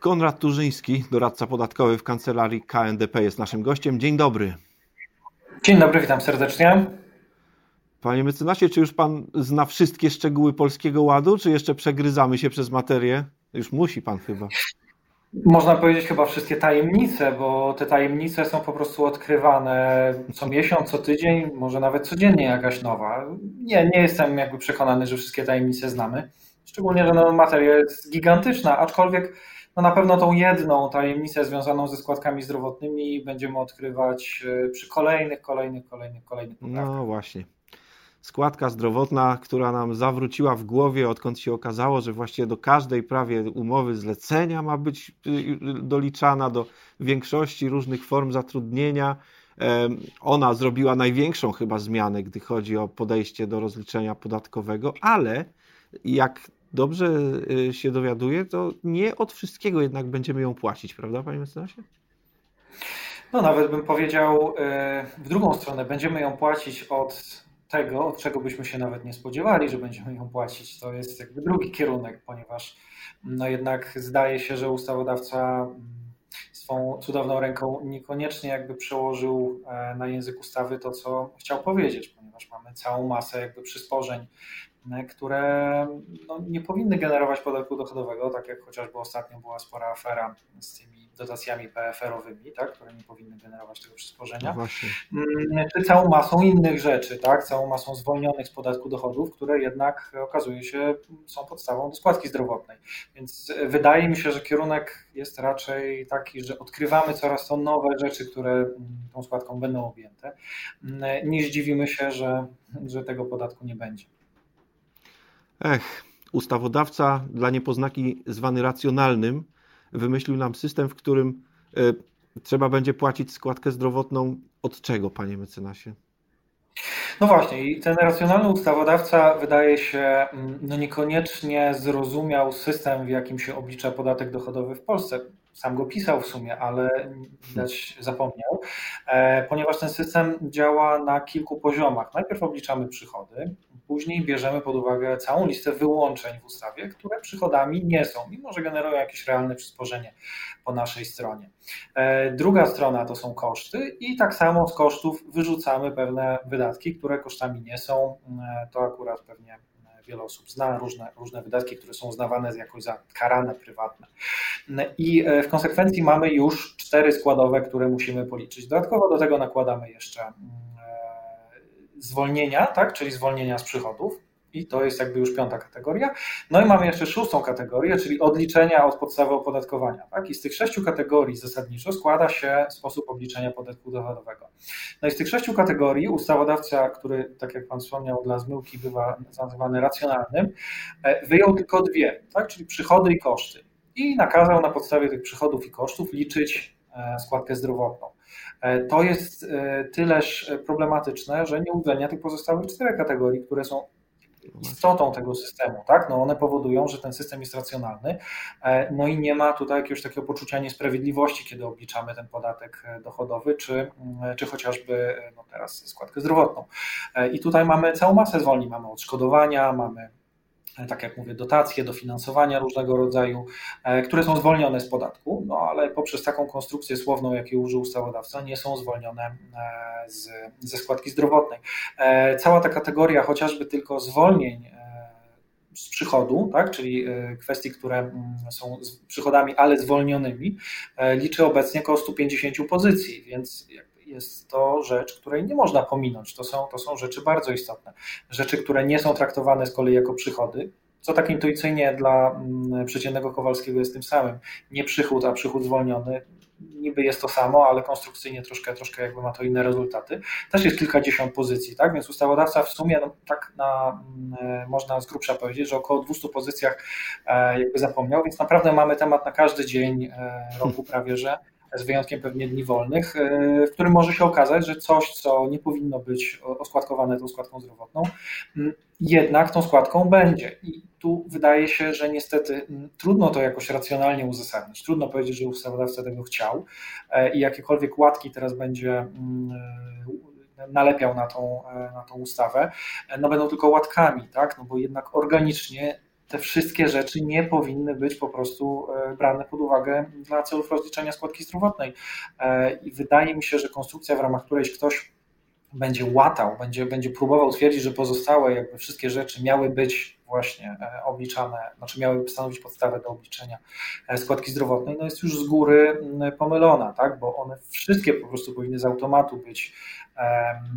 Konrad Turzyński, doradca podatkowy w kancelarii KNDP jest naszym gościem. Dzień dobry. Dzień dobry, witam serdecznie. Panie mecenasie, czy już pan zna wszystkie szczegóły Polskiego Ładu, czy jeszcze przegryzamy się przez materię? Już musi pan chyba. Można powiedzieć chyba wszystkie tajemnice, bo te tajemnice są po prostu odkrywane co miesiąc, co tydzień, może nawet codziennie jakaś nowa. Nie, nie jestem jakby przekonany, że wszystkie tajemnice znamy. Szczególnie, że no, materia jest gigantyczna, aczkolwiek no na pewno tą jedną tajemnicę związaną ze składkami zdrowotnymi będziemy odkrywać e, przy kolejnych, kolejnych, kolejnych, kolejnych poprawkach. No właśnie. Składka zdrowotna, która nam zawróciła w głowie, odkąd się okazało, że właściwie do każdej prawie umowy zlecenia ma być y, y, doliczana, do większości różnych form zatrudnienia. Ona zrobiła największą chyba zmianę, gdy chodzi o podejście do rozliczenia podatkowego, ale jak dobrze y, się dowiaduję, to nie od wszystkiego jednak będziemy ją płacić, prawda, panie mecenasie? No nawet bym powiedział y, w drugą stronę, będziemy ją płacić od tego, od czego byśmy się nawet nie spodziewali, że będziemy ją płacić. To jest jakby drugi kierunek, ponieważ no jednak zdaje się, że ustawodawca mm, swą cudowną ręką niekoniecznie jakby przełożył e, na język ustawy to, co chciał powiedzieć, ponieważ mamy całą masę jakby przysporzeń które no, nie powinny generować podatku dochodowego, tak jak chociażby ostatnio była spora afera z tymi dotacjami PFR-owymi, tak, które nie powinny generować tego przysporzenia, no mm, czy całą masą innych rzeczy, tak, całą masą zwolnionych z podatku dochodów, które jednak okazuje się są podstawą do składki zdrowotnej. Więc wydaje mi się, że kierunek jest raczej taki, że odkrywamy coraz to nowe rzeczy, które mm, tą składką będą objęte, mm, niż dziwimy się, że, że tego podatku nie będzie. Ech, ustawodawca dla niepoznaki zwany racjonalnym wymyślił nam system, w którym y, trzeba będzie płacić składkę zdrowotną od czego, panie mecenasie? No właśnie, i ten racjonalny ustawodawca wydaje się mm, no niekoniecznie zrozumiał system, w jakim się oblicza podatek dochodowy w Polsce. Sam go pisał w sumie, ale widać zapomniał, e, ponieważ ten system działa na kilku poziomach. Najpierw obliczamy przychody, później bierzemy pod uwagę całą listę wyłączeń w ustawie, które przychodami nie są, mimo że generują jakieś realne przysporzenie po naszej stronie. E, druga strona to są koszty i tak samo z kosztów wyrzucamy pewne wydatki, które kosztami nie są. E, to akurat pewnie wiele osób zna, różne, różne wydatki, które są uznawane jakoś za karane prywatne. I e, w konsekwencji mamy już cztery składowe, które musimy policzyć. Dodatkowo do tego nakładamy jeszcze mm, zwolnienia, tak, czyli zwolnienia z przychodów. I to jest jakby już piąta kategoria. No i mamy jeszcze szóstą kategorię, czyli odliczenia od podstawy opodatkowania. Tak? I z tych sześciu kategorii zasadniczo składa się sposób obliczenia podatku dochodowego. No i z tych sześciu kategorii ustawodawca, który, tak jak Pan wspomniał, dla zmyłki bywa nazywany racjonalnym, e, wyjął tylko dwie, tak? czyli przychody i koszty. I nakazał na podstawie tych przychodów i kosztów liczyć e, składkę zdrowotną. E, to jest e, tyleż problematyczne, że nie uwzględnia tych pozostałych czterech kategorii, które są istotą tego systemu, tak? No one powodują, że ten system jest racjonalny, e, no i nie ma tutaj jakiegoś takiego poczucia niesprawiedliwości, kiedy obliczamy ten podatek dochodowy, czy, mm, czy chociażby no teraz składkę zdrowotną. I tutaj mamy całą masę zwolnień, mamy odszkodowania, mamy tak jak mówię, dotacje, dofinansowania różnego rodzaju, e, które są zwolnione z podatku, no ale poprzez taką konstrukcję słowną, jakiej użył ustawodawca, nie są zwolnione e, z, ze składki zdrowotnej. E, cała ta kategoria chociażby tylko zwolnień z przychodu, tak, czyli kwestii, które mm, są przychodami, ale zwolnionymi, liczy obecnie około 150 pozycji, więc jest to rzecz, której nie można pominąć. To są, to są rzeczy bardzo istotne. Rzeczy, które nie są traktowane z kolei jako przychody, co tak intuicyjnie dla mm, przeciętnego Kowalskiego jest tym samym. Nie przychód, a przychód zwolniony. Niby jest to samo, ale konstrukcyjnie troszkę, troszkę jakby ma to inne rezultaty. Też jest kilkadziesiąt pozycji, tak? Więc ustawodawca w sumie, no, tak na, mm, można z grubsza powiedzieć, że około 200 pozycjach e, jakby zapomniał, więc naprawdę mamy temat na każdy dzień e, roku prawie, że z wyjątkiem pewnie dni wolnych, e, w którym może się okazać, że coś, co nie powinno być oskładkowane tą składką zdrowotną, jednak tą składką będzie. I tu wydaje się, że niestety trudno to jakoś racjonalnie uzasadnić. Trudno powiedzieć, że ustawodawca tego chciał e, i jakiekolwiek łatki teraz będzie e, nalepiał na tą, na tą ustawę, no będą tylko łatkami, tak? no bo jednak organicznie te wszystkie rzeczy nie powinny być po prostu e, brane pod uwagę dla celów rozliczenia składki zdrowotnej. E, I wydaje mi się, że konstrukcja, w ramach której ktoś będzie łatał, będzie, będzie próbował twierdzić, że pozostałe jakby wszystkie rzeczy miały być właśnie e, obliczane, znaczy miały stanowić podstawę do obliczenia składki zdrowotnej, no jest już z góry pomylona, tak? bo one wszystkie po prostu powinny z automatu być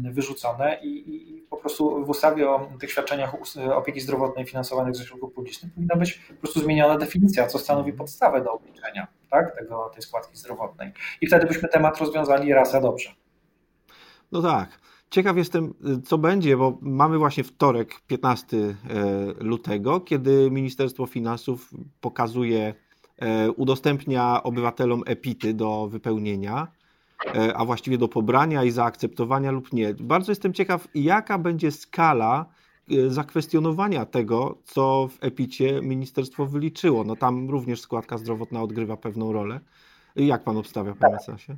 wyrzucone i, i, po prostu w ustawie o tych świadczeniach opieki zdrowotnej finansowanych ze środków publicznych powinna być po prostu zmieniona definicja, co stanowi podstawę do obliczenia tak, tego, tej składki zdrowotnej. I wtedy byśmy temat rozwiązali raz a dobrze. No tak. Ciekaw jestem, co będzie, bo mamy właśnie wtorek, 15 e, lutego, kiedy Ministerstwo Finansów pokazuje, e, udostępnia obywatelom EPITy do wypełnienia. E, a właściwie do pobrania i zaakceptowania lub nie. Bardzo jestem ciekaw, jaka będzie skala zakwestionowania tego, co w EPICie ministerstwo wyliczyło. No tam również składka zdrowotna odgrywa pewną rolę. Jak pan obstawia, panie Sasie?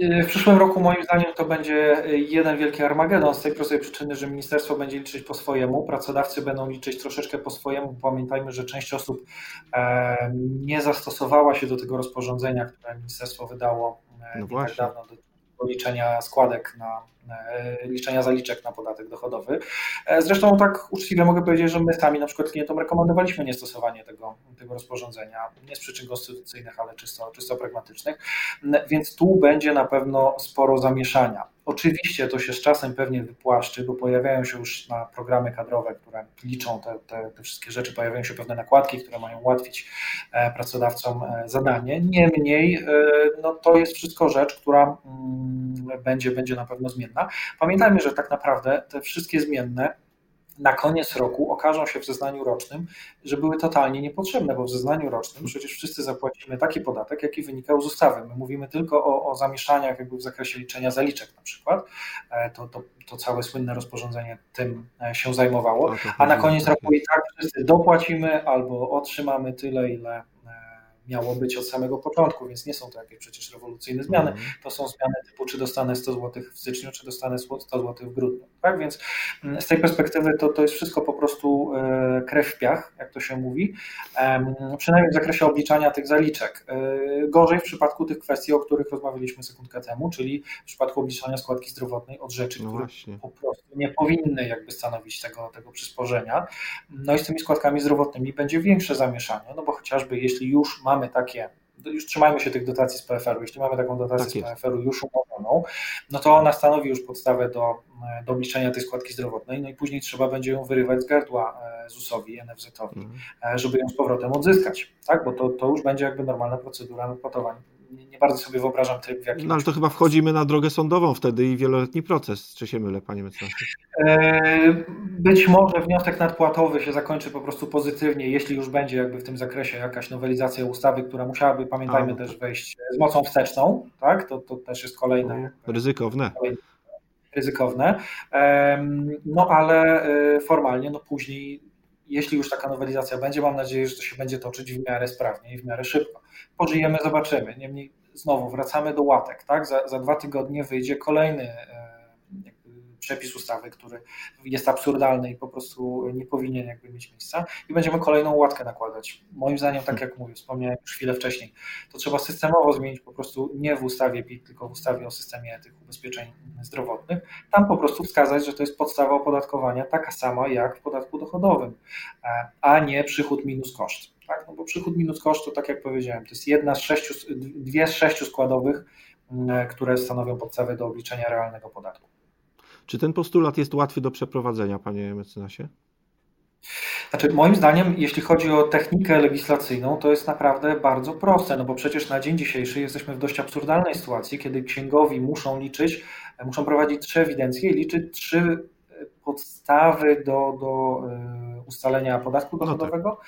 W przyszłym roku moim zdaniem to będzie jeden wielki armagedon z tej prostej przyczyny, że ministerstwo będzie liczyć po swojemu, pracodawcy będą liczyć troszeczkę po swojemu. Pamiętajmy, że część osób nie zastosowała się do tego rozporządzenia, które ministerstwo wydało no nie tak dawno do, do liczenia składek na e, liczenia zaliczek na podatek dochodowy. E, zresztą tak uczciwie mogę powiedzieć, że my sami na przykład klientom rekomendowaliśmy niestosowanie tego, tego rozporządzenia, nie z przyczyn konstytucyjnych, ale czysto, czysto pragmatycznych, więc tu będzie na pewno sporo zamieszania. Oczywiście to się z czasem pewnie wypłaszczy, bo pojawiają się już na programy kadrowe, które liczą te, te, te, wszystkie rzeczy, pojawiają się pewne nakładki, które mają ułatwić e, pracodawcom e, zadanie. Niemniej e, no, to jest wszystko rzecz, która mm, będzie, będzie na pewno zmienna. Pamiętajmy, że tak naprawdę te wszystkie zmienne na koniec roku okażą się w zeznaniu rocznym, że były totalnie niepotrzebne, bo w zeznaniu rocznym przecież wszyscy zapłacimy taki podatek, jaki wynikał z ustawy. My mówimy tylko o, o zamieszaniach jakby w zakresie liczenia zaliczek na przykład. E, to, to, to całe słynne rozporządzenie tym e, się zajmowało, a na koniec roku i tak wszyscy dopłacimy albo otrzymamy tyle, ile miało być od samego początku, więc nie są to jakieś przecież rewolucyjne zmiany. Mhm. To są zmiany typu, czy dostanę 100 zł w styczniu, czy dostanę 100 zł w grudniu. Tak więc mm, z tej perspektywy to, to jest wszystko po prostu e, krew w piach, jak to się mówi, przynajmniej w zakresie obliczania tych zaliczek. E, gorzej w przypadku tych kwestii, o których rozmawialiśmy sekundkę temu, czyli w przypadku obliczania składki zdrowotnej od rzeczy, no które właśnie. po prostu nie powinny jakby stanowić tego, tego przysporzenia. No i z tymi składkami zdrowotnymi będzie większe zamieszanie, no bo chociażby jeśli już mamy mamy takie, już trzymajmy się tych dotacji z PFR-u, jeśli mamy taką dotację tak z PFR-u już umowioną, no to ona stanowi już podstawę do, do obliczenia tej składki zdrowotnej, no i później trzeba będzie ją wyrywać z gardła e, ZUS-owi, NFZ-owi, mhm. żeby ją z powrotem odzyskać, tak, bo to, to już będzie jakby normalna procedura nadpłatowania nie, nie bardzo sobie wyobrażam tryb, w jakim... No ale to chyba wchodzimy na drogę sądową wtedy i wieloletni proces, czy się mylę, panie mecenasie? Być może wniosek nadpłatowy się zakończy po prostu pozytywnie, jeśli już będzie jakby w tym zakresie jakaś nowelizacja ustawy, która musiałaby, pamiętajmy, A, no też wejść z mocą wsteczną, tak? To, to też jest kolejne... Ryzykowne. Kolejne ryzykowne. No ale e, formalnie, no później, jeśli już taka nowelizacja będzie, mam nadzieję, że to się będzie toczyć w miarę sprawnie i w miarę szybko pożyjemy, zobaczymy. Niemniej znowu wracamy do łatek, tak? Za, za dwa tygodnie wyjdzie kolejny e, przepis ustawy, który jest absurdalny i po prostu nie powinien jakby mieć miejsca i będziemy kolejną łatkę nakładać. Moim zdaniem, tak jak mówię, wspomniałem już chwilę wcześniej, to trzeba systemowo zmienić po prostu nie w ustawie PIT, tylko w ustawie o systemie tych ubezpieczeń zdrowotnych. Tam po prostu wskazać, że to jest podstawa opodatkowania taka sama jak w podatku dochodowym, e, a nie przychód minus koszt. Tak? No bo przychód minus koszt to tak jak powiedziałem, to jest jedna z sześciu, dwie z sześciu składowych, mm, które stanowią podstawę do obliczenia realnego podatku. Czy ten postulat jest łatwy do przeprowadzenia, panie mecenasie? Znaczy, moim zdaniem, jeśli chodzi o technikę legislacyjną, to jest naprawdę bardzo proste, no bo przecież na dzień dzisiejszy jesteśmy w dość absurdalnej sytuacji, kiedy księgowi muszą liczyć, muszą prowadzić trzy ewidencje i liczyć trzy podstawy do, do e, ustalenia podatku no tak. dochodowego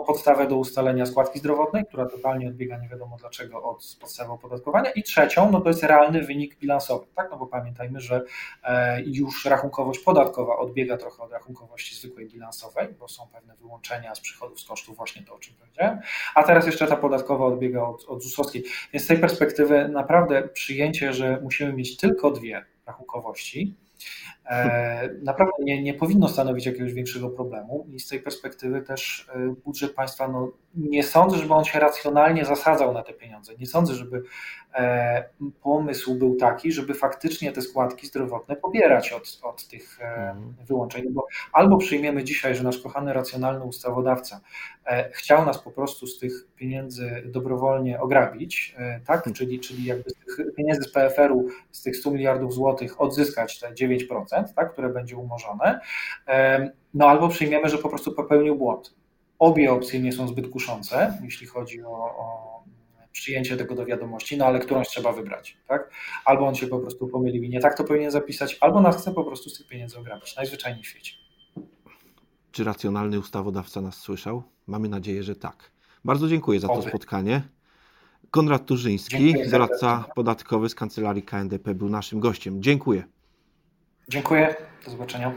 podstawę do ustalenia składki zdrowotnej, która totalnie odbiega nie wiadomo dlaczego od podstawy opodatkowania. I trzecią, no to jest realny wynik bilansowy, tak, no bo pamiętajmy, że e, już rachunkowość podatkowa odbiega trochę od rachunkowości zwykłej bilansowej, bo są pewne wyłączenia z przychodów, z kosztów, właśnie to o czym powiedziałem, a teraz jeszcze ta podatkowa odbiega od, od ZUS-owskiej, więc z tej perspektywy naprawdę przyjęcie, że musimy mieć tylko dwie rachunkowości, naprawdę nie, nie powinno stanowić jakiegoś większego problemu i z tej perspektywy też e, budżet państwa, no, nie sądzę, żeby on się racjonalnie zasadzał na te pieniądze. Nie sądzę, żeby e, pomysł był taki, żeby faktycznie te składki zdrowotne pobierać od, od tych mhm. wyłączeń, bo albo przyjmiemy dzisiaj, że nasz kochany racjonalny ustawodawca chciał nas po prostu z tych pieniędzy dobrowolnie ograbić, tak? Hmm. Czyli, czyli jakby z tych pieniędzy z PFR-u, z tych 100 miliardów złotych odzyskać te 9%, tak, które będzie umorzone, no albo przyjmiemy, że po prostu popełnił błąd. Obie opcje nie są zbyt kuszące, jeśli chodzi o, o przyjęcie tego do wiadomości, no ale którąś trzeba wybrać, tak? Albo on się po prostu pomylił i nie tak to powinien zapisać, albo nas chce po prostu z tych pieniędzy ograbić, najzwyczajniej w świecie. Czy racjonalny ustawodawca nas słyszał? Mamy nadzieję, że tak. Bardzo dziękuję za to Oby. spotkanie. Konrad Turzyński, doradca podatkowy z Kancelarii KNDP był naszym gościem. Dziękuję. Dziękuję. Do zobaczenia.